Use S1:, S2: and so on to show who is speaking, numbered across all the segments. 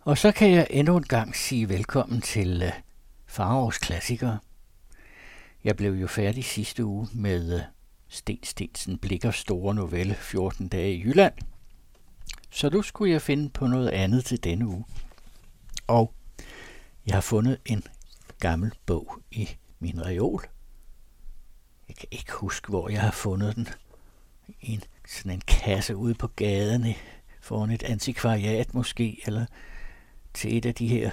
S1: Og så kan jeg endnu en gang sige velkommen til øh, uh, Farovs Klassikere. Jeg blev jo færdig sidste uge med øh, uh, Sten Stensen Blikker store novelle 14 dage i Jylland. Så nu skulle jeg finde på noget andet til denne uge. Og jeg har fundet en gammel bog i min reol. Jeg kan ikke huske, hvor jeg har fundet den. I en, sådan en kasse ude på gaden foran et antikvariat måske, eller til et af de her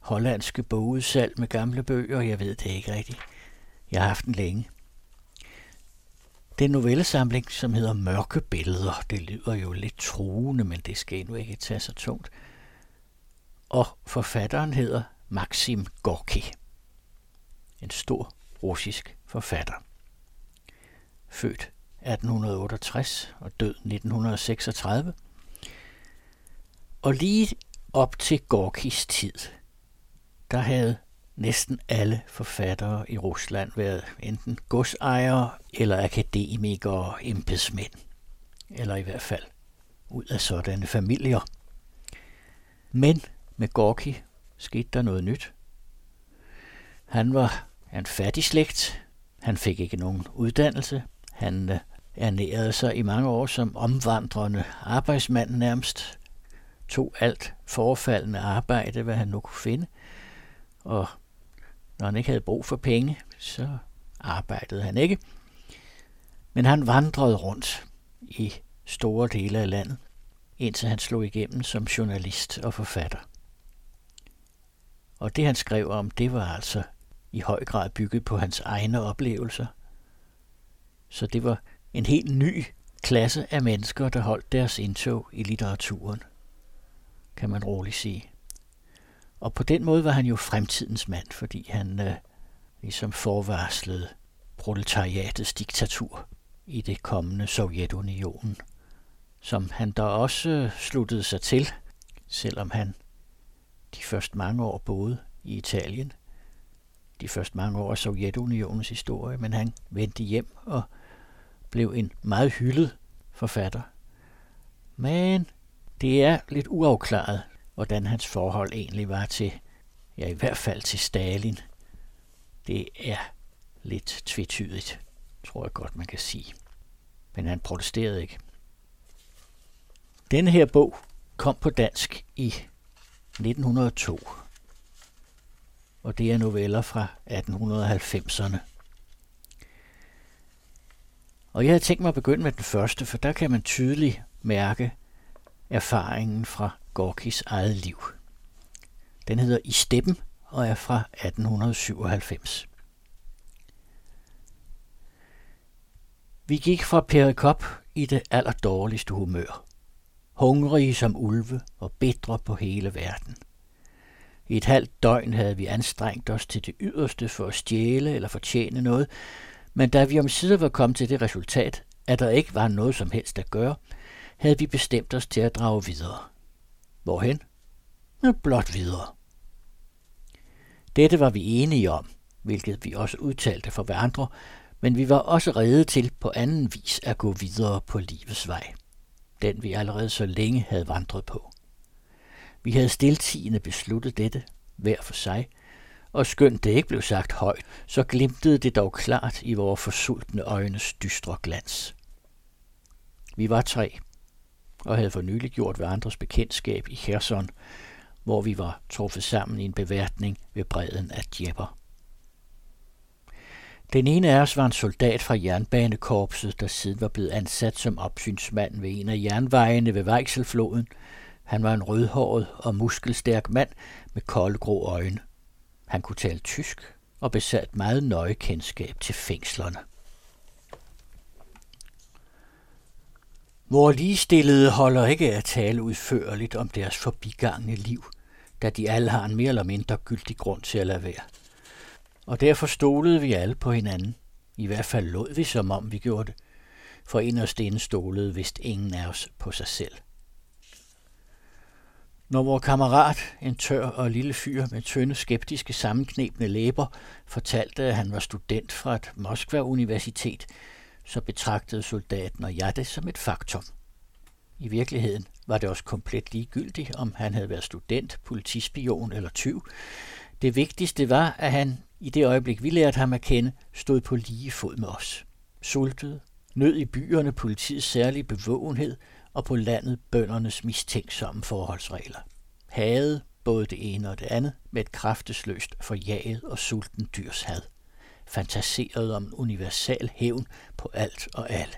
S1: hollandske bogudsalg med gamle bøger. Jeg ved det ikke rigtigt. Jeg har haft den længe. Det er en novellesamling, som hedder Mørke Billeder. Det lyder jo lidt truende, men det skal nu ikke tage så tungt. Og forfatteren hedder Maxim Gorki. En stor russisk forfatter. Født 1868 og død 1936. Og lige op til Gorkis tid, der havde næsten alle forfattere i Rusland været enten godsejere eller akademikere og embedsmænd. Eller i hvert fald ud af sådanne familier. Men med Gorki skete der noget nyt. Han var en fattig slægt. Han fik ikke nogen uddannelse. Han øh, ernærede sig i mange år som omvandrende arbejdsmand nærmest. Tog alt forfaldende arbejde, hvad han nu kunne finde. Og når han ikke havde brug for penge, så arbejdede han ikke. Men han vandrede rundt i store dele af landet, indtil han slog igennem som journalist og forfatter. Og det han skrev om, det var altså i høj grad bygget på hans egne oplevelser. Så det var en helt ny klasse af mennesker, der holdt deres indtog i litteraturen, kan man roligt sige. Og på den måde var han jo fremtidens mand, fordi han øh, ligesom forvarslede proletariatets diktatur i det kommende Sovjetunionen, som han der også øh, sluttede sig til, selvom han de første mange år boede i Italien, de første mange år af Sovjetunionens historie, men han vendte hjem og blev en meget hyldet forfatter. Men det er lidt uafklaret, hvordan hans forhold egentlig var til, ja i hvert fald til Stalin. Det er lidt tvetydigt, tror jeg godt man kan sige. Men han protesterede ikke. Den her bog kom på dansk i 1902, og det er noveller fra 1890'erne. Og jeg havde tænkt mig at begynde med den første, for der kan man tydeligt mærke erfaringen fra Gorkis eget liv. Den hedder I steppen og er fra 1897. Vi gik fra Perikop i det allerdårligste humør. Hungrige som ulve og bedre på hele verden. I et halvt døgn havde vi anstrengt os til det yderste for at stjæle eller fortjene noget, men da vi om sider var kommet til det resultat, at der ikke var noget som helst at gøre, havde vi bestemt os til at drage videre. Hvorhen? Ja, blot videre. Dette var vi enige om, hvilket vi også udtalte for hverandre, men vi var også rede til på anden vis at gå videre på livets vej. Den vi allerede så længe havde vandret på. Vi havde stiltigende besluttet dette, hver for sig, og skønt det ikke blev sagt højt, så glimtede det dog klart i vores forsultne øjnes dystre glans. Vi var tre, og havde for nylig gjort andres bekendtskab i Kherson, hvor vi var truffet sammen i en beværtning ved bredden af Djepper. Den ene af os var en soldat fra jernbanekorpset, der siden var blevet ansat som opsynsmand ved en af jernvejene ved Vejselfloden. Han var en rødhåret og muskelstærk mand med kolde grå øjne. Han kunne tale tysk og besat meget nøje kendskab til fængslerne. Vore ligestillede holder ikke at tale udførligt om deres forbigangne liv, da de alle har en mere eller mindre gyldig grund til at lade være. Og derfor stolede vi alle på hinanden. I hvert fald lod vi, som om vi gjorde det. For inderst inde stolede vist ingen af os på sig selv. Når vores kammerat, en tør og lille fyr med tynde, skeptiske, sammenknebne læber, fortalte, at han var student fra et Moskva-universitet, så betragtede soldaten og jeg det som et faktum. I virkeligheden var det også komplet ligegyldigt, om han havde været student, politispion eller tyv. Det vigtigste var, at han, i det øjeblik vi lærte ham at kende, stod på lige fod med os. Sultede, nød i byerne politiets særlige bevågenhed og på landet bøndernes mistænksomme forholdsregler. Havde både det ene og det andet med et kraftesløst forjaget og sulten dyrs had. Fantaserede om en universal hævn på alt og alle.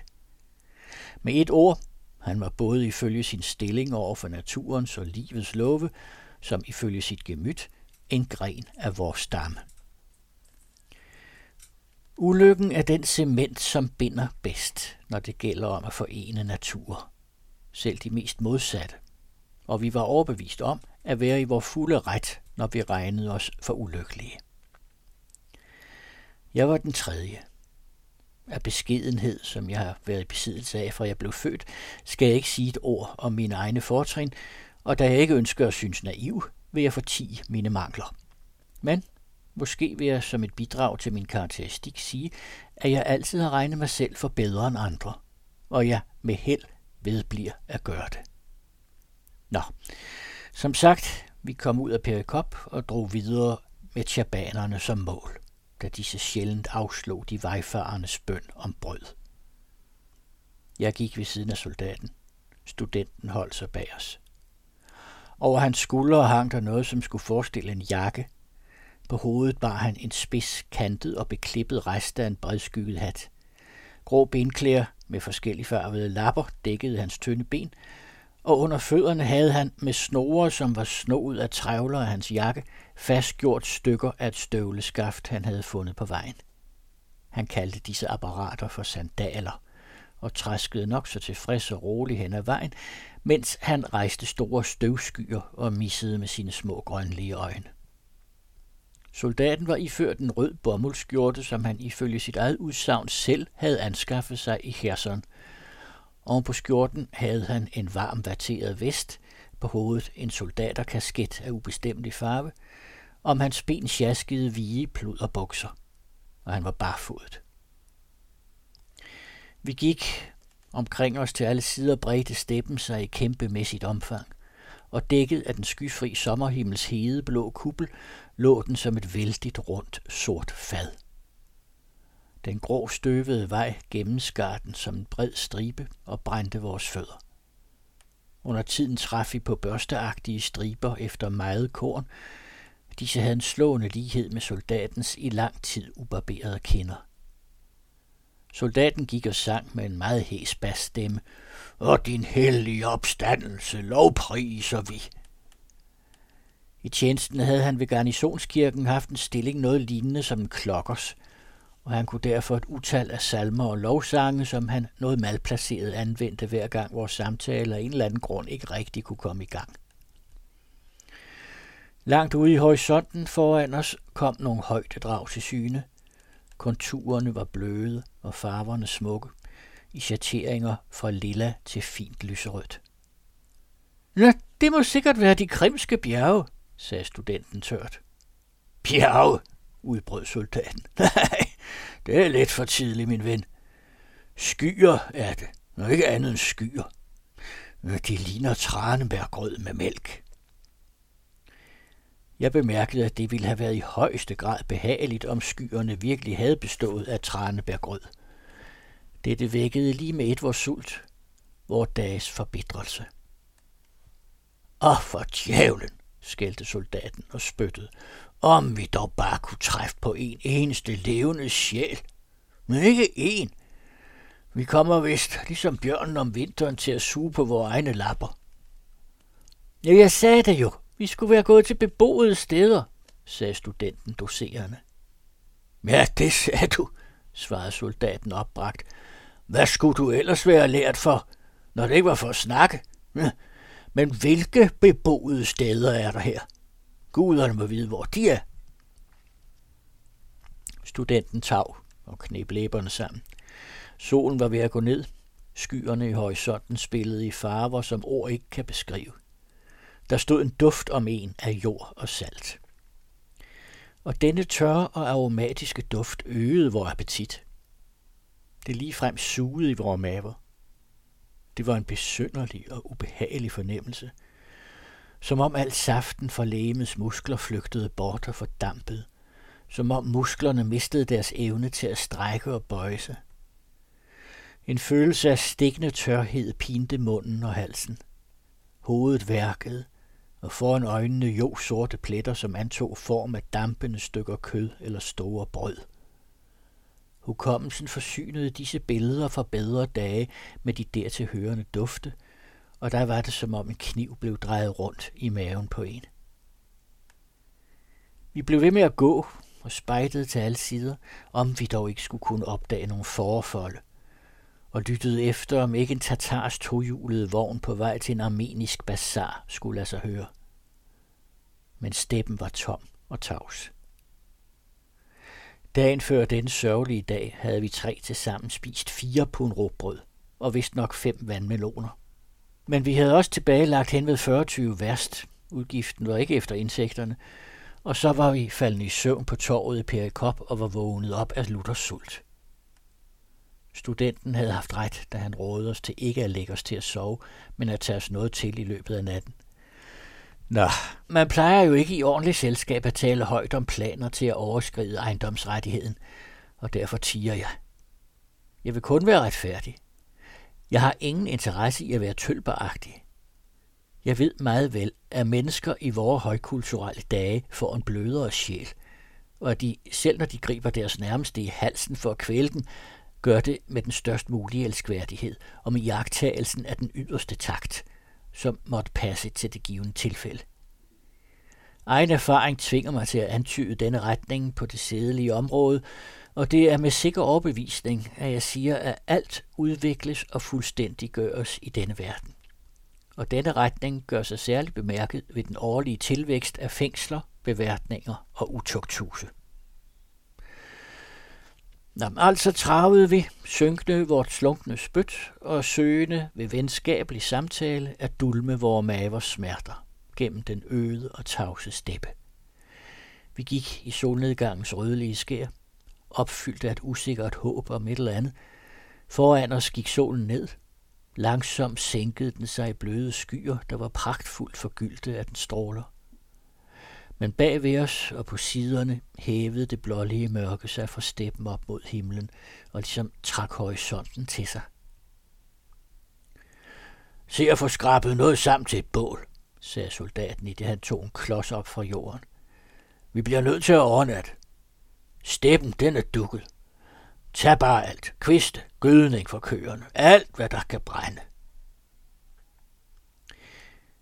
S1: Med et ord, han var både ifølge sin stilling over for naturens og livets love, som ifølge sit gemyt, en gren af vores stamme. Ulykken er den cement, som binder bedst, når det gælder om at forene natur. Selv de mest modsatte. Og vi var overbevist om at være i vores fulde ret, når vi regnede os for ulykkelige. Jeg var den tredje. Af beskedenhed, som jeg har været i besiddelse af, fra jeg blev født, skal jeg ikke sige et ord om mine egne fortrin, og da jeg ikke ønsker at synes naiv, vil jeg fortige mine mangler. Men måske vil jeg som et bidrag til min karakteristik sige, at jeg altid har regnet mig selv for bedre end andre, og jeg med held vedbliver at gøre det. Nå, som sagt, vi kom ud af Perikop og drog videre med tjabanerne som mål, da disse sjældent afslog de vejfarendes bøn om brød. Jeg gik ved siden af soldaten. Studenten holdt sig bag os. Over hans skuldre hang der noget, som skulle forestille en jakke. På hovedet bar han en spids, kantet og beklippet rest af en bredskygget hat. Grå benklæder med forskellige farvede lapper dækkede hans tynde ben, og under fødderne havde han med snore, som var snået af trævler af hans jakke, fastgjort stykker af et støvleskaft, han havde fundet på vejen. Han kaldte disse apparater for sandaler, og træskede nok så tilfreds og rolig hen ad vejen, mens han rejste store støvskyer og missede med sine små grønlige øjne. Soldaten var iført en rød bomuldskjorte, som han ifølge sit eget udsagn selv havde anskaffet sig i Kherson. Oven på skjorten havde han en varm vateret vest, på hovedet en soldaterkasket af ubestemmelig farve, om hans ben sjaskede vige bukser, og han var barfodet. Vi gik omkring os til alle sider bredte steppen sig i kæmpemæssigt omfang, og dækket af den skyfri sommerhimmels hede blå kuppel lå den som et vældigt rundt sort fad. Den grå støvede vej gennemskar den som en bred stribe og brændte vores fødder. Under tiden traf vi på børsteagtige striber efter meget korn. Disse havde en slående lighed med soldatens i lang tid ubarberede kinder. Soldaten gik og sang med en meget hæs basstemme. Og din hellige opstandelse lovpriser vi. I tjenesten havde han ved garnisonskirken haft en stilling noget lignende som en klokkers, og han kunne derfor et utal af salmer og lovsange, som han noget malplaceret anvendte hver gang vores samtale af en eller anden grund ikke rigtig kunne komme i gang. Langt ude i horisonten foran os kom nogle højdedrag til syne. Konturerne var bløde og farverne smukke, i chateringer fra lilla til fint lyserødt. Nå, det må sikkert være de krimske bjerge, sagde studenten tørt. Bjerge, udbrød soldaten. Nej, det er lidt for tidligt, min ven. Skyer er det, og ikke andet end skyer. De ligner tranebærgrød med mælk. Jeg bemærkede, at det ville have været i højeste grad behageligt, om skyerne virkelig havde bestået af tranebærgrød. Dette vækkede lige med et vores sult, vores dages forbitrelse. Åh, for djævlen, skældte soldaten og spyttede. Om vi dog bare kunne træffe på en eneste levende sjæl. Men ikke en. Vi kommer vist, ligesom bjørnen om vinteren, til at suge på vores egne lapper. Ja, jeg sagde det jo. Vi skulle være gået til beboede steder, sagde studenten doserende. Ja, det sagde du, svarede soldaten opbragt. Hvad skulle du ellers være lært for, når det ikke var for at snakke? Men hvilke beboede steder er der her? Guderne må vide, hvor de er. Studenten tav og knep læberne sammen. Solen var ved at gå ned. Skyerne i horisonten spillede i farver, som ord ikke kan beskrive. Der stod en duft om en af jord og salt. Og denne tørre og aromatiske duft øgede vor appetit. Det ligefrem sugede i vores maver. Det var en besynderlig og ubehagelig fornemmelse. Som om al saften fra lægemets muskler flygtede bort og fordampede. Som om musklerne mistede deres evne til at strække og bøje sig. En følelse af stikkende tørhed pinte munden og halsen. Hovedet værkede, og foran øjnene jo sorte pletter, som antog form af dampende stykker kød eller store brød. Hukommelsen forsynede disse billeder fra bedre dage med de dertil hørende dufte, og der var det som om en kniv blev drejet rundt i maven på en. Vi blev ved med at gå og spejtede til alle sider, om vi dog ikke skulle kunne opdage nogle forfolde, og lyttede efter, om ikke en tatars tohjulede vogn på vej til en armenisk bazar skulle lade sig høre. Men steppen var tom og tavs. Dagen før den sørgelige dag havde vi tre til sammen spist fire pund råbrød og vist nok fem vandmeloner. Men vi havde også tilbage lagt hen ved 40 værst. Udgiften var ikke efter insekterne. Og så var vi faldet i søvn på torvet i Perikop og var vågnet op af Luthers sult. Studenten havde haft ret, da han rådede os til ikke at lægge os til at sove, men at tage os noget til i løbet af natten. Nå, man plejer jo ikke i ordentligt selskab at tale højt om planer til at overskride ejendomsrettigheden, og derfor tiger jeg. Jeg vil kun være retfærdig. Jeg har ingen interesse i at være tølperagtig. Jeg ved meget vel, at mennesker i vores højkulturelle dage får en blødere sjæl, og at de, selv når de griber deres nærmeste i halsen for at kvæle den, gør det med den størst mulige elskværdighed og med jagttagelsen af den yderste takt, som måtte passe til det givende tilfælde. Egen erfaring tvinger mig til at antyde denne retning på det sædelige område, og det er med sikker overbevisning, at jeg siger, at alt udvikles og fuldstændig gøres i denne verden. Og denne retning gør sig særligt bemærket ved den årlige tilvækst af fængsler, beværtninger og utugthuse. Nå, altså travede vi, synkende vort slunkne spyt og søgende ved venskabelig samtale at dulme vores mavers smerter gennem den øde og tavse steppe. Vi gik i solnedgangens rødlige skær, opfyldt af et usikkert håb om et eller andet. Foran os gik solen ned. Langsomt sænkede den sig i bløde skyer, der var pragtfuldt forgyldte af den stråler. Men bag ved os og på siderne hævede det blålige mørke sig fra steppen op mod himlen og ligesom trak horisonten til sig. Se at få skrabet noget sammen til et bål, sagde soldaten i det han tog en klods op fra jorden. Vi bliver nødt til at overnatte. Steppen, den er dukket. Tag bare alt. Kviste, gødning for køerne. Alt, hvad der kan brænde.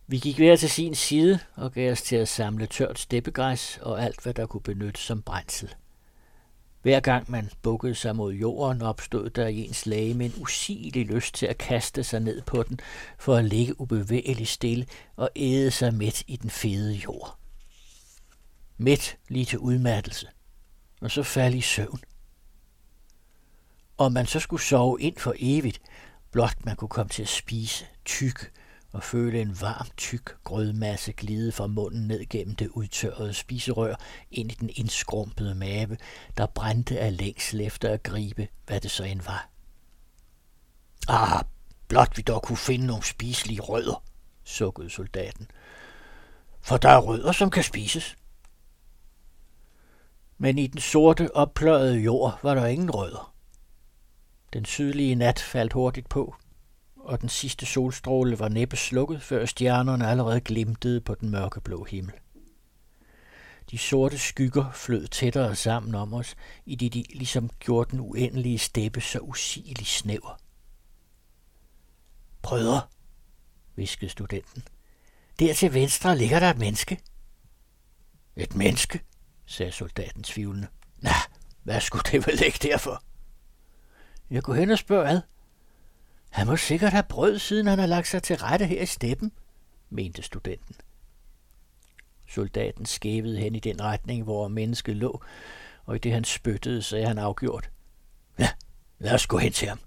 S1: Vi gik hver til sin side og gav os til at samle tørt steppegræs og alt, hvad der kunne benyttes som brændsel. Hver gang man bukkede sig mod jorden, opstod der i ens lage med en usigelig lyst til at kaste sig ned på den, for at ligge ubevægeligt stille og æde sig midt i den fede jord. Midt lige til udmattelse, og så falde i søvn. Og man så skulle sove ind for evigt, blot man kunne komme til at spise tyk og føle en varm, tyk grødmasse glide fra munden ned gennem det udtørrede spiserør ind i den indskrumpede mave, der brændte af længsel efter at gribe, hvad det så end var. Ah, blot vi dog kunne finde nogle spiselige rødder, sukkede soldaten. For der er rødder, som kan spises. Men i den sorte, oppløjede jord var der ingen rødder. Den sydlige nat faldt hurtigt på, og den sidste solstråle var næppe slukket, før stjernerne allerede glimtede på den mørkeblå himmel. De sorte skygger flød tættere sammen om os, i det de ligesom gjorde den uendelige steppe så usigelig snæver. Brødre, viskede studenten. Der til venstre ligger der et menneske. Et menneske, sagde soldaten tvivlende. Nå, hvad skulle det vel ikke derfor? Jeg går hen og spørger ad. Han må sikkert have brød, siden han har lagt sig til rette her i steppen, mente studenten. Soldaten skævede hen i den retning, hvor mennesket lå, og i det han spyttede, sagde han afgjort. Ja, lad os gå hen til ham.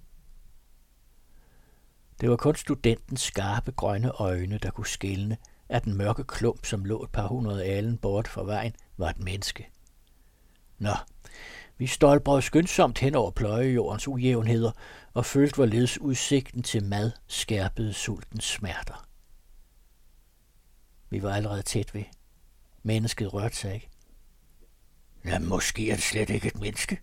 S1: Det var kun studentens skarpe grønne øjne, der kunne skille, at den mørke klump, som lå et par hundrede alen bort fra vejen, var et menneske. Nå, Vi stolprede skyndsomt hen over pløjejordens ujævnheder og følte hvorledes udsigten til mad skærpede sultens smerter. Vi var allerede tæt ved. Mennesket rørte sig ikke. Ja, måske er det slet ikke et menneske.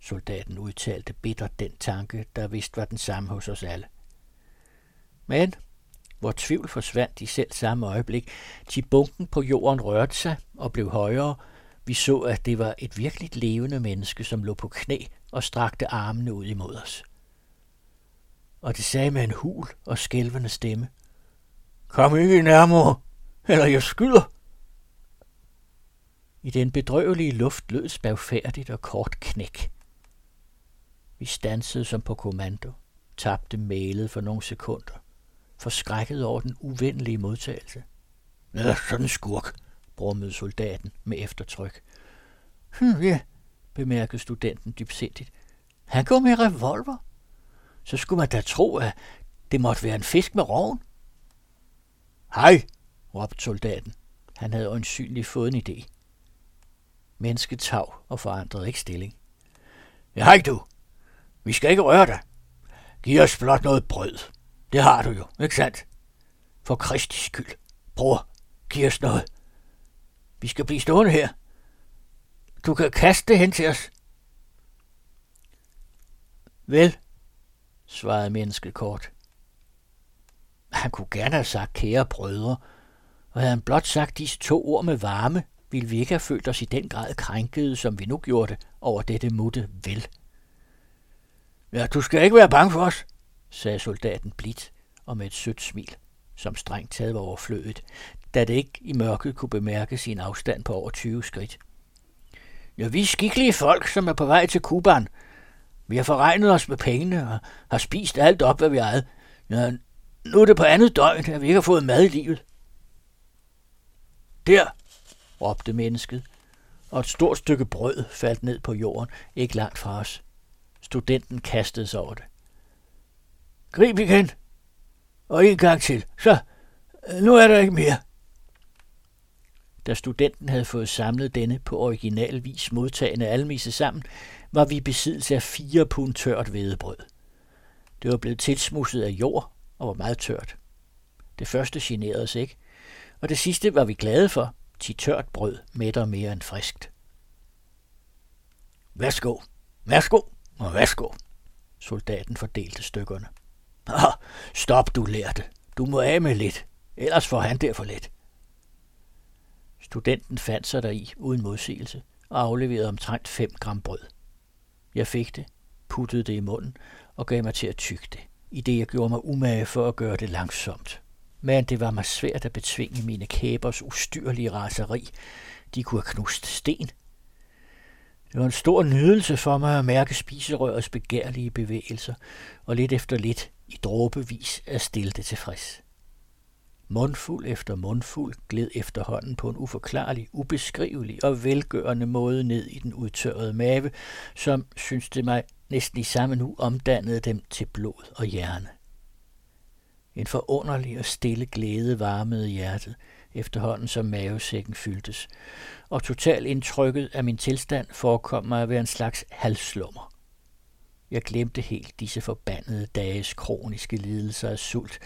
S1: Soldaten udtalte bitter den tanke, der vist var den samme hos os alle. Men hvor tvivl forsvandt i selv samme øjeblik, til bunken på jorden rørte sig og blev højere, vi så, at det var et virkeligt levende menneske, som lå på knæ og strakte armene ud imod os. Og det sagde med en hul og skælvende stemme. Kom ikke nærmere, eller jeg skyder. I den bedrøvelige luft lød spagfærdigt og kort knæk. Vi stansede som på kommando, tabte mælet for nogle sekunder, forskrækket over den uvenlige modtagelse. Ja, sådan en skurk, brummede soldaten med eftertryk. Hm, ja, bemærkede studenten dybsindigt. Han går med revolver. Så skulle man da tro, at det måtte være en fisk med roven. Hej, råbte soldaten. Han havde øjensynligt fået en idé. Mennesket tav og forandrede ikke stilling. Ja, hej du. Vi skal ikke røre dig. Giv os blot noget brød. Det har du jo, ikke sandt? For Kristi skyld. Bror, giv os noget. Vi skal blive stående her. Du kan kaste det hen til os. Vel, svarede mennesket kort. Han kunne gerne have sagt kære brødre, og havde han blot sagt disse to ord med varme, ville vi ikke have følt os i den grad krænkede, som vi nu gjorde det over dette mutte vel. Ja, du skal ikke være bange for os, sagde soldaten blidt og med et sødt smil, som strengt taget var overflødet, da det ikke i mørket kunne bemærke sin afstand på over 20 skridt. Ja, vi er skikkelige folk, som er på vej til Kuban. Vi har forregnet os med pengene og har spist alt op, hvad vi ejede. Ja, nu er det på andet døgn, at vi ikke har fået mad i livet. Der, råbte mennesket, og et stort stykke brød faldt ned på jorden, ikke langt fra os. Studenten kastede sig over det. Grib igen, og en gang til. Så, nu er der ikke mere. Da studenten havde fået samlet denne på original vis modtagende almisse sammen, var vi besiddelse af fire pund tørt hvedebrød. Det var blevet tilsmusset af jord og var meget tørt. Det første generede os ikke, og det sidste var vi glade for, til tørt brød mætter mere end friskt. Værsgo, værsgo og værsgo. Soldaten fordelte stykkerne. Ah, stop, du lærte. Du må af med lidt, ellers får han derfor lidt. Studenten fandt sig deri uden modsigelse og afleverede omtrent 5 gram brød. Jeg fik det, puttede det i munden og gav mig til at tygge det, i det jeg gjorde mig umage for at gøre det langsomt. Men det var mig svært at betvinge mine kæbers ustyrlige raseri. De kunne have knust sten. Det var en stor nydelse for mig at mærke spiserørets begærlige bevægelser, og lidt efter lidt i dråbevis at stilte tilfreds. Mundfuld efter mundfuld gled efterhånden på en uforklarlig, ubeskrivelig og velgørende måde ned i den udtørrede mave, som, synes det mig, næsten i samme nu omdannede dem til blod og hjerne. En forunderlig og stille glæde varmede hjertet, efterhånden som mavesækken fyldtes, og totalt indtrykket af min tilstand forekom mig at være en slags halvslummer. Jeg glemte helt disse forbandede dages kroniske lidelser af sult,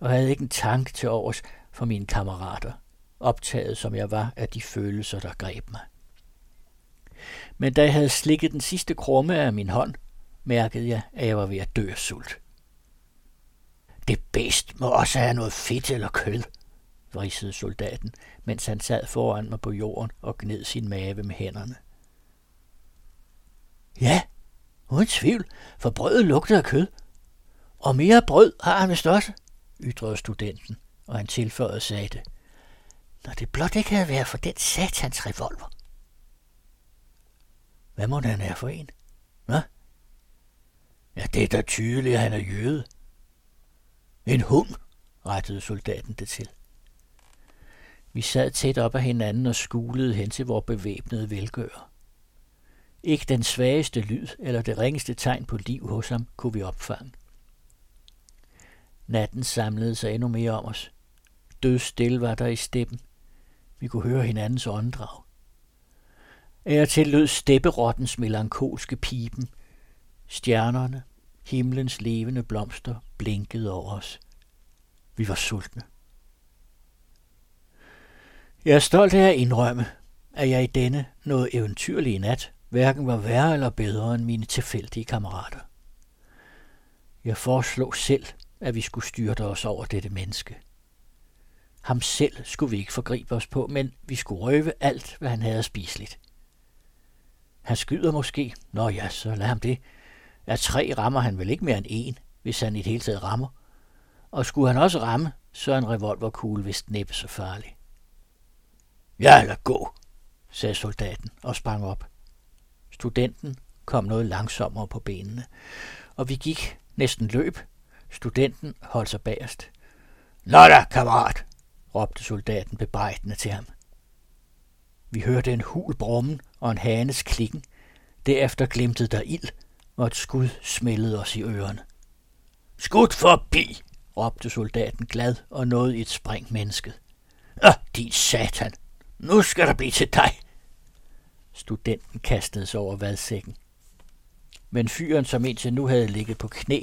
S1: og havde ikke en tanke til overs for mine kammerater, optaget som jeg var af de følelser, der greb mig. Men da jeg havde slikket den sidste krumme af min hånd, mærkede jeg, at jeg var ved at dø af sult. Det bedst må også have noget fedt eller kød, vrissede soldaten, mens han sad foran mig på jorden og gned sin mave med hænderne. Ja, uden tvivl, for brødet lugtede af kød. Og mere brød har han vist også ytrede studenten, og han tilføjede sagde det. Når det blot ikke havde været for den satans revolver. Hvad må han er for en? Hvad? Ja, det er da tydeligt, at han er jøde. En hund, rettede soldaten det til. Vi sad tæt op ad hinanden og skulede hen til vores bevæbnede velgører. Ikke den svageste lyd eller det ringeste tegn på liv hos ham kunne vi opfange. Natten samlede sig endnu mere om os. Død stille var der i steppen. Vi kunne høre hinandens åndedrag. Er til lød stepperottens melankolske pipen. Stjernerne, himlens levende blomster, blinkede over os. Vi var sultne. Jeg er stolt af at indrømme, at jeg i denne noget eventyrlige nat hverken var værre eller bedre end mine tilfældige kammerater. Jeg foreslog selv, at vi skulle styrte os over dette menneske. Ham selv skulle vi ikke forgribe os på, men vi skulle røve alt, hvad han havde spiseligt. Han skyder måske. Nå ja, så lad ham det. Af tre rammer han vel ikke mere end en, hvis han i det hele taget rammer. Og skulle han også ramme, så er en revolverkugle vist næppe så farlig. Ja, lad gå, sagde soldaten og sprang op. Studenten kom noget langsommere på benene, og vi gik næsten løb. Studenten holdt sig bagerst. Nå da, kammerat, råbte soldaten bebrejdende til ham. Vi hørte en hul brummen og en hanes klikken. Derefter glimtede der ild, og et skud smældede os i ørerne. Skud forbi, råbte soldaten glad og nåede i et spring mennesket. Ah, din satan, nu skal der blive til dig. Studenten kastede sig over vadsækken. Men fyren, som indtil nu havde ligget på knæ,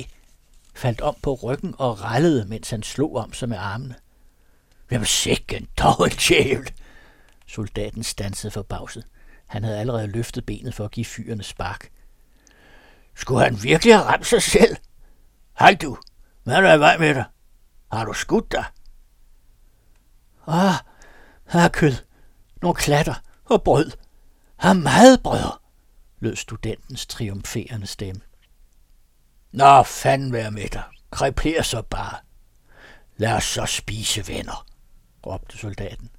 S1: faldt om på ryggen og rallede, mens han slog om sig med armene. Hvem sikken en dårlig Soldaten stansede forbavset. Han havde allerede løftet benet for at give fyrene spark. Skulle han virkelig have ramt sig selv? Hej du, hvad er der i vej med dig? Har du skudt dig? Ah, her kød, nogle klatter og brød. Har meget brød, lød studentens triumferende stemme. Nå, fanden vær med dig. Kreper så bare. Lad os så spise venner, råbte soldaten.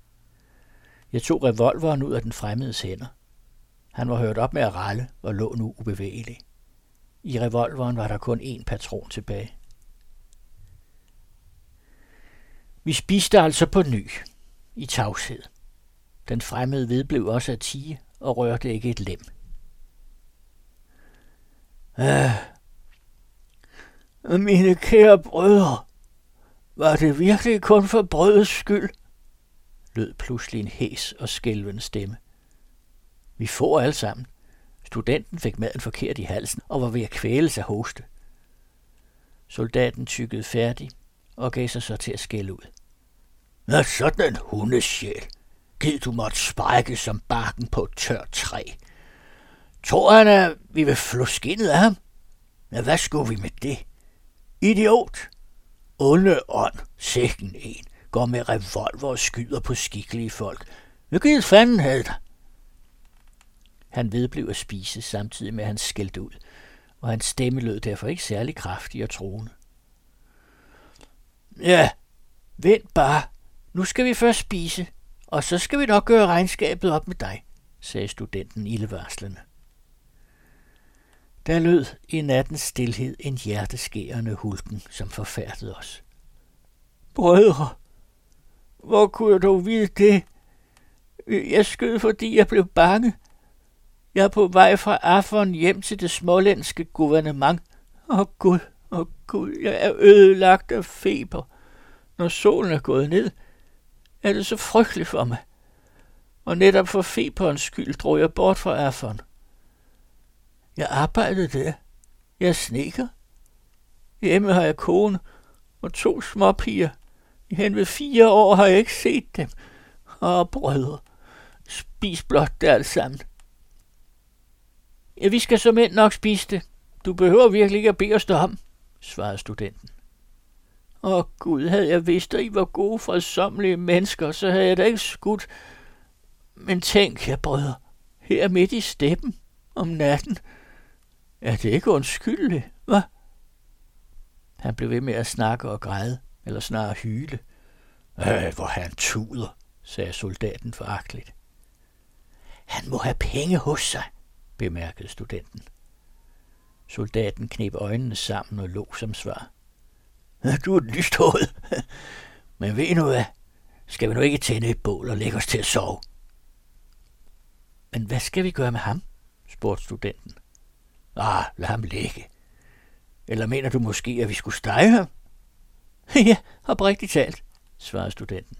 S1: Jeg tog revolveren ud af den fremmedes hænder. Han var hørt op med at ralle og lå nu ubevægelig. I revolveren var der kun én patron tilbage. Vi spiste altså på ny, i tavshed. Den fremmede vedblev også at tige og rørte ikke et lem. Ah, mine kære brødre, var det virkelig kun for brødets skyld? lød pludselig en hæs og skælvende stemme. Vi får alle sammen. Studenten fik maden forkert i halsen og var ved at kvæle sig hoste. Soldaten tykkede færdig og gav sig så til at skælde ud. Nå, sådan en hundesjæl. Gid du måtte sprække som barken på et tørt træ. Tror han, at vi vil flå skinnet af ham? Men hvad skulle vi med det? Idiot! Onde ånd, sækken en, går med revolver og skyder på skikkelige folk. Hvad fanden havde dig? Han vedblev at spise, samtidig med at han skældte ud, og hans stemme lød derfor ikke særlig kraftig og troende. Ja, vent bare. Nu skal vi først spise, og så skal vi nok gøre regnskabet op med dig, sagde studenten ildevarslende. Der lød i nattens stilhed en hjerteskærende hulken, som forfærdede os. Brødre, hvor kunne jeg dog vide det? Jeg skød, fordi jeg blev bange. Jeg er på vej fra Afon hjem til det smålandske guvernement. Åh oh, Gud, åh oh, Gud, jeg er ødelagt af feber. Når solen er gået ned, er det så frygteligt for mig. Og netop for feberens skyld drog jeg bort fra Afon. Jeg arbejdede der. Jeg sneker. Hjemme har jeg kone og to småpiger. I hen ved fire år har jeg ikke set dem. Og brødre, spis blot det alt sammen. Ja, vi skal som end nok spise det. Du behøver virkelig ikke at bede os om, svarede studenten. Åh Gud, havde jeg vidst, at I var gode, fredsommelige mennesker, så havde jeg da ikke skudt. Men tænk jer, brødre, her midt i steppen om natten. Er det ikke undskyldeligt, hvad? Han blev ved med at snakke og græde, eller snarere hyle. Øh, hvor han tuder, sagde soldaten foragteligt. Han må have penge hos sig, bemærkede studenten. Soldaten knep øjnene sammen og lå som svar. Du er lyst hoved. Men ved nu hvad? Skal vi nu ikke tænde et bål og lægge os til at sove? Men hvad skal vi gøre med ham? spurgte studenten. Ah, lad ham ligge. Eller mener du måske, at vi skulle stege ham? ja, oprigtigt talt, svarede studenten.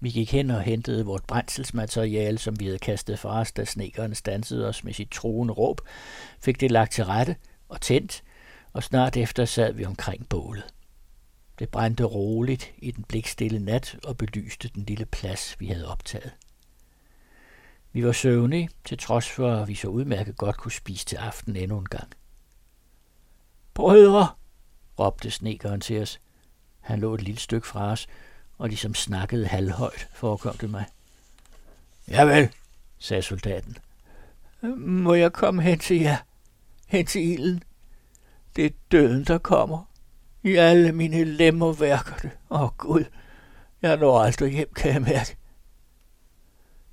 S1: Vi gik hen og hentede vort brændselsmateriale, som vi havde kastet fra os, da snekeren stansede os med sit truende råb, fik det lagt til rette og tændt, og snart efter sad vi omkring bålet. Det brændte roligt i den blikstille nat og belyste den lille plads, vi havde optaget. Vi var søvnige, til trods for, at vi så udmærket godt kunne spise til aften endnu en gang. Brødre, råbte snekeren til os. Han lå et lille stykke fra os, og ligesom snakkede halvhøjt, forekom det mig. Javel, sagde soldaten. Må jeg komme hen til jer? Hen til ilden? Det er døden, der kommer. I alle mine lemmer værker det. Åh oh, Gud, jeg når aldrig hjem, kan jeg mærke.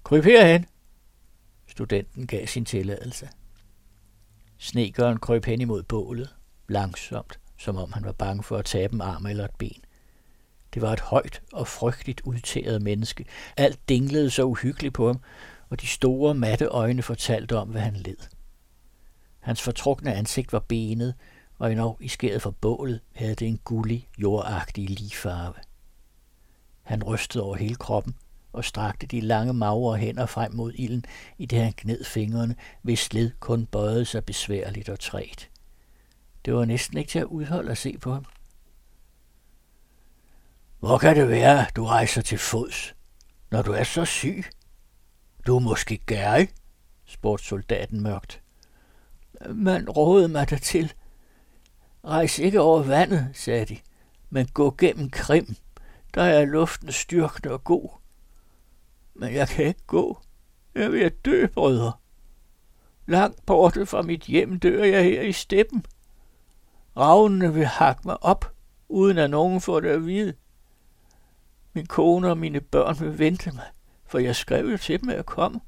S1: Kryb herhen. Studenten gav sin tilladelse. Snegøren kryb hen imod bålet, langsomt, som om han var bange for at tabe en arm eller et ben. Det var et højt og frygteligt udtæret menneske. Alt dinglede så uhyggeligt på ham, og de store, matte øjne fortalte om, hvad han led. Hans fortrukne ansigt var benet, og endnu i skæret for bålet havde det en gullig, jordagtig ligefarve. Han rystede over hele kroppen og strakte de lange magre hænder frem mod ilden, i det han gned fingrene, hvis led kun bøjede sig besværligt og træt. Det var næsten ikke til at udholde at se på ham. Hvor kan det være, du rejser til fods, når du er så syg? Du er måske gærig, spurgte soldaten mørkt. Man rådede mig dertil. Rejs ikke over vandet, sagde de, men gå gennem Krim. Der er luften styrkende og god. Men jeg kan ikke gå. Jeg vil dø, brødre. Langt borte fra mit hjem dør jeg her i steppen. Ravnene vil hakke mig op, uden at nogen får det at vide. Min kone og mine børn vil vente mig, for jeg skrev jo til dem, at jeg kom.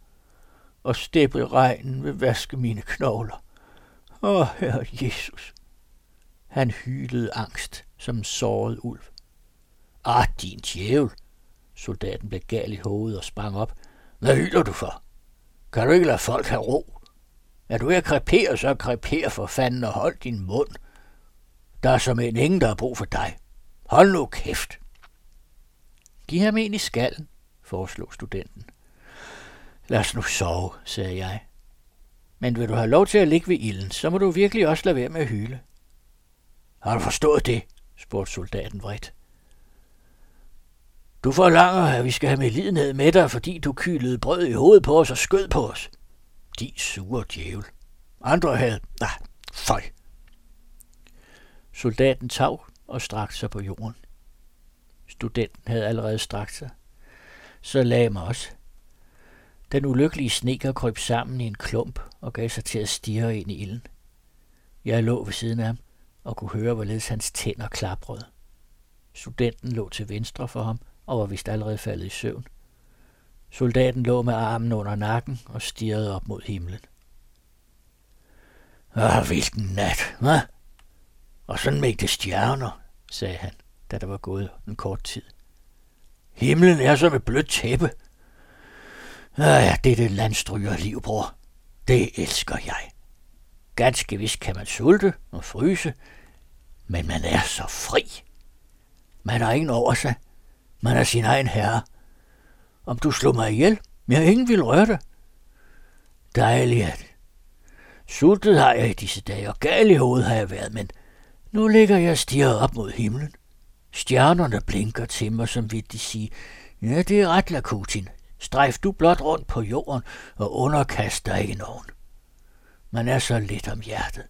S1: Og steppe regnen vil vaske mine knogler. Åh, herre Jesus. Han hylede angst som en såret ulv. Ah, din djævel. Soldaten blev gal i hovedet og sprang op. Hvad hyler du for? Kan du ikke lade folk have ro? Er du ved at krepere, så kreper for fanden og hold din mund. Der er som en ingen, der har brug for dig. Hold nu kæft. Giv ham en i skallen, foreslog studenten. Lad os nu sove, sagde jeg. Men vil du have lov til at ligge ved ilden, så må du virkelig også lade være med at hyle. Har du forstået det? spurgte soldaten vredt. Du forlanger, at vi skal have med lidenhed med dig, fordi du kylede brød i hovedet på os og skød på os. De sure djævel. Andre havde... Nej, føj. Soldaten tav og strakte sig på jorden. Studenten havde allerede strakt sig. Så lagde mig også. Den ulykkelige sneker kryb sammen i en klump og gav sig til at stirre ind i ilden. Jeg lå ved siden af ham og kunne høre, hvorledes hans tænder klaprede. Studenten lå til venstre for ham og var vist allerede faldet i søvn. Soldaten lå med armen under nakken og stirrede op mod himlen. Åh, hvilken nat, hva? Og sådan mægte stjerner, sagde han da der var gået en kort tid. Himlen er som et blødt tæppe. Ah, ja, det er det landstryger liv, bror. Det elsker jeg. Ganske vist kan man sulte og fryse, men man er så fri. Man har ingen over sig. Man er sin egen herre. Om du slår mig ihjel, jeg ingen vil røre dig. Dejligt at. Sultet har jeg i disse dage, og gal i hovedet har jeg været, men nu ligger jeg stiger op mod himlen. Stjernerne blinker til mig, som vil de sige, ja, det er ret, Lakutin. Strejf du blot rundt på jorden og underkast dig ikke nogen. Man er så lidt om hjertet.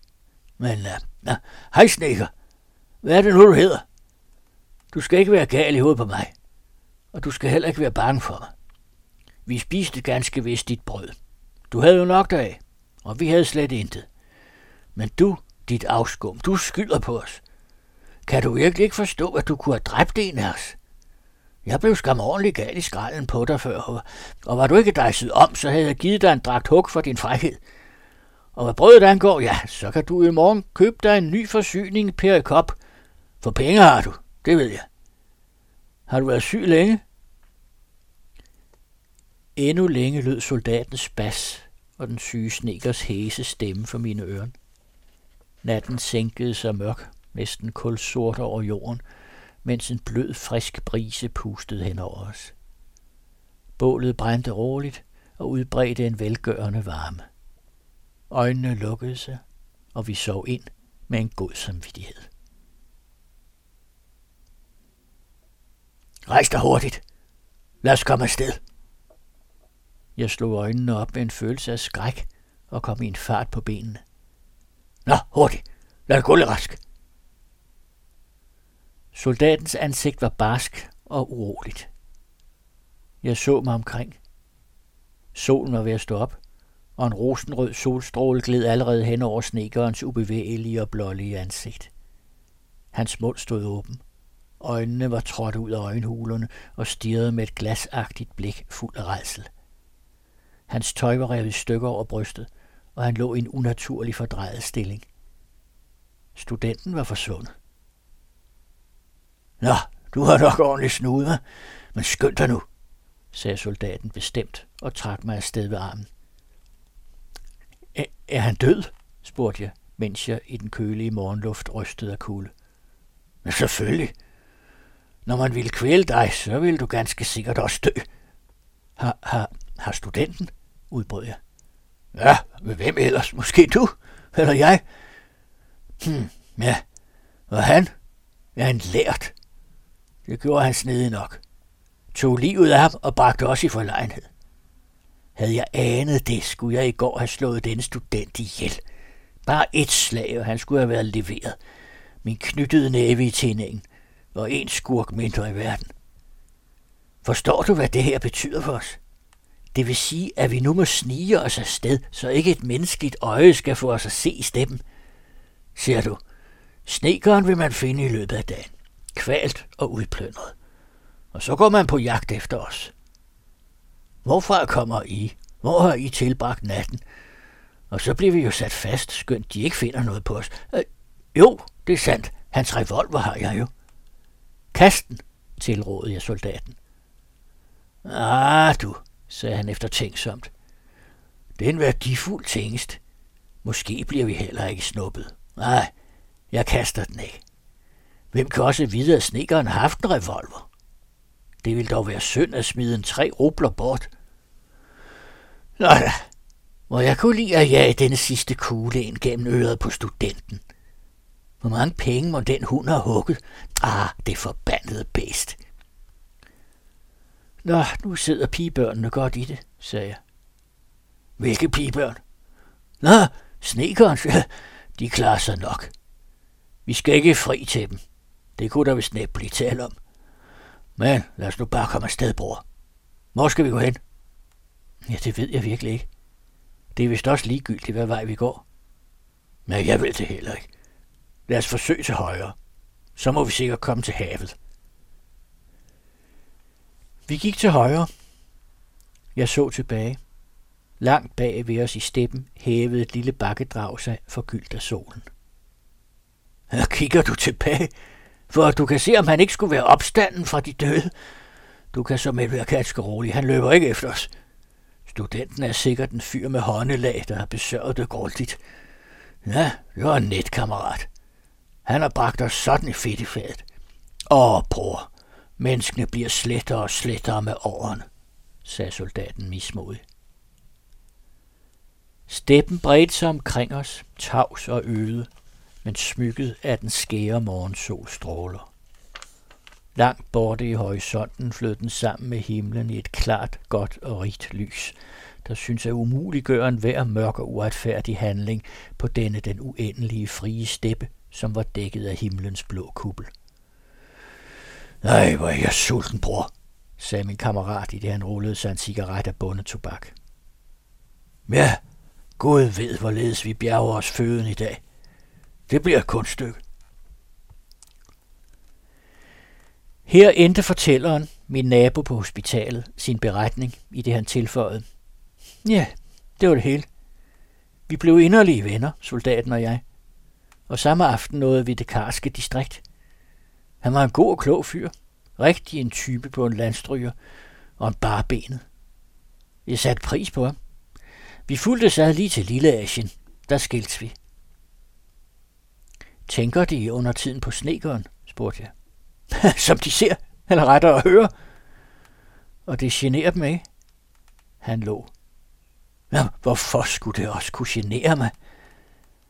S1: Men, uh, uh, hej Sneker. Hvad er det nu, du hedder? Du skal ikke være gal i hovedet på mig. Og du skal heller ikke være bange for mig. Vi spiste ganske vist dit brød. Du havde jo nok deraf, og vi havde slet intet. Men du, dit afskum, du skylder på os. Kan du virkelig ikke forstå, at du kunne have dræbt en af os? Jeg blev skam ordentligt gal i skralden på dig før, og var du ikke dejset om, så havde jeg givet dig en dragt hug for din frækhed. Og hvad brødet angår, ja, så kan du i morgen købe dig en ny forsyning per kop. For penge har du, det ved jeg. Har du været syg længe? Endnu længe lød soldatens bas og den syge snekers hæse stemme for mine ører. Natten sænkede sig mørk næsten kulsort over jorden, mens en blød, frisk brise pustede hen over os. Bålet brændte roligt og udbredte en velgørende varme. Øjnene lukkede sig, og vi sov ind med en god samvittighed. Rejs dig hurtigt. Lad os komme afsted. Jeg slog øjnene op med en følelse af skræk og kom i en fart på benene. Nå, hurtigt. Lad det gå lidt rask. Soldatens ansigt var barsk og uroligt. Jeg så mig omkring. Solen var ved at stå op, og en rosenrød solstråle gled allerede hen over snekerens ubevægelige og blålige ansigt. Hans mund stod åben. Øjnene var trådt ud af øjenhulerne og stirrede med et glasagtigt blik fuld af redsel. Hans tøj var revet stykker over brystet, og han lå i en unaturlig fordrejet stilling. Studenten var forsvundet. Nå, du har nok ordentligt snude, men skynd dig nu, sagde soldaten bestemt og trak mig afsted ved armen. Er, han død? spurgte jeg, mens jeg i den kølige morgenluft rystede af kulde. Men selvfølgelig. Når man ville kvæle dig, så ville du ganske sikkert også dø. Har, har, har studenten? udbrød jeg. Ja, med hvem ellers? Måske du? Eller jeg? Hmm, ja. Og han? Ja, han lært. Det gjorde han snedig nok. Tog livet af ham og bragte os i forlegenhed. Havde jeg anet det, skulle jeg i går have slået denne student ihjel. Bare et slag, og han skulle have været leveret. Min knyttede næve i tændingen, og en skurk mindre i verden. Forstår du, hvad det her betyder for os? Det vil sige, at vi nu må snige os afsted, så ikke et menneskeligt øje skal få os at se i steppen. Ser du, snekeren vil man finde i løbet af dagen. Kvalt og udplyndret. Og så går man på jagt efter os. Hvorfra kommer I? Hvor har I tilbragt natten? Og så bliver vi jo sat fast, skønt de ikke finder noget på os. Øh, jo, det er sandt. Hans revolver har jeg jo. Kasten, tilrådede jeg soldaten. Ah, du, sagde han efter tænksomt. Det er en værdifuld tingest. Måske bliver vi heller ikke snuppet. Nej, jeg kaster den ikke. Hvem kan også vide, at snekkeren har haft en revolver? Det vil dog være synd at smide en tre rubler bort. Nå da, hvor jeg kunne lide at jage denne sidste kugle ind gennem øret på studenten. Hvor mange penge må den hund have hugget? Ah, det forbandede bedst. Nå, nu sidder pigebørnene godt i det, sagde jeg. Hvilke pigebørn? Nå, snekeren, de klarer sig nok. Vi skal ikke fri til dem. Det kunne der vist næppe blive tale om. Men lad os nu bare komme afsted, bror. Hvor skal vi gå hen? Ja, det ved jeg virkelig ikke. Det er vist også ligegyldigt, hvad vej vi går. Men jeg ved det heller ikke. Lad os forsøge til højre. Så må vi sikkert komme til havet. Vi gik til højre. Jeg så tilbage. Langt bag ved os i steppen hævede et lille bakkedrag sig forgyldt af solen. Her kigger du tilbage, for du kan se, om han ikke skulle være opstanden fra de døde. Du kan så med være ganske rolig. Han løber ikke efter os. Studenten er sikkert en fyr med håndelag, der har besørget det grundigt. Ja, det var en net kammerat. Han har bragt os sådan i fedt i fadet. Åh, bror, menneskene bliver slettere og slettere med årene, sagde soldaten mismodig. Steppen bredte sig omkring os, tavs og øde, men smykket af den skære morgensol stråler. Langt borte i horisonten flød den sammen med himlen i et klart, godt og rigt lys, der synes at umuliggøre en hver mørk og uretfærdig handling på denne den uendelige frie steppe, som var dækket af himlens blå kuppel. Nej, hvor er jeg sulten, bror, sagde min kammerat, i det han rullede sig en cigaret af bundet tobak. Ja, Gud ved, hvorledes vi bjerger os føden i dag. Det bliver et kunststykke. Her endte fortælleren, min nabo på hospitalet, sin beretning, i det han tilføjede. Ja, det var det hele. Vi blev inderlige venner, soldaten og jeg. Og samme aften nåede vi det karske distrikt. Han var en god og klog fyr. Rigtig en type på en landstryger og en barbenet. Jeg satte pris på ham. Vi fulgte sig lige til Lille Asien. Der skilte vi. Tænker de under tiden på snekeren, spurgte jeg. Som de ser, eller rettere at høre. Og det generer dem ikke. han lå. Ja, hvorfor skulle det også kunne genere mig?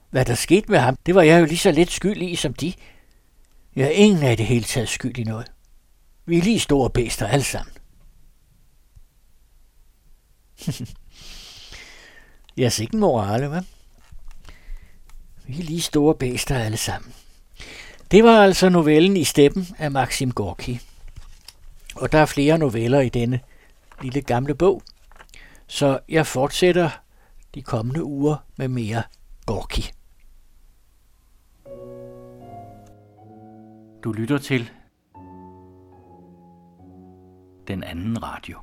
S1: Hvad der skete med ham, det var jeg jo lige så lidt skyld i som de. Jeg er ingen af det hele taget skyld i noget. Vi er lige store bæster alle sammen. jeg er ikke en morale, hva'? Vi er lige store bæster alle sammen. Det var altså novellen i steppen af Maxim Gorki. Og der er flere noveller i denne lille gamle bog, så jeg fortsætter de kommende uger med mere Gorki.
S2: Du lytter til den anden radio.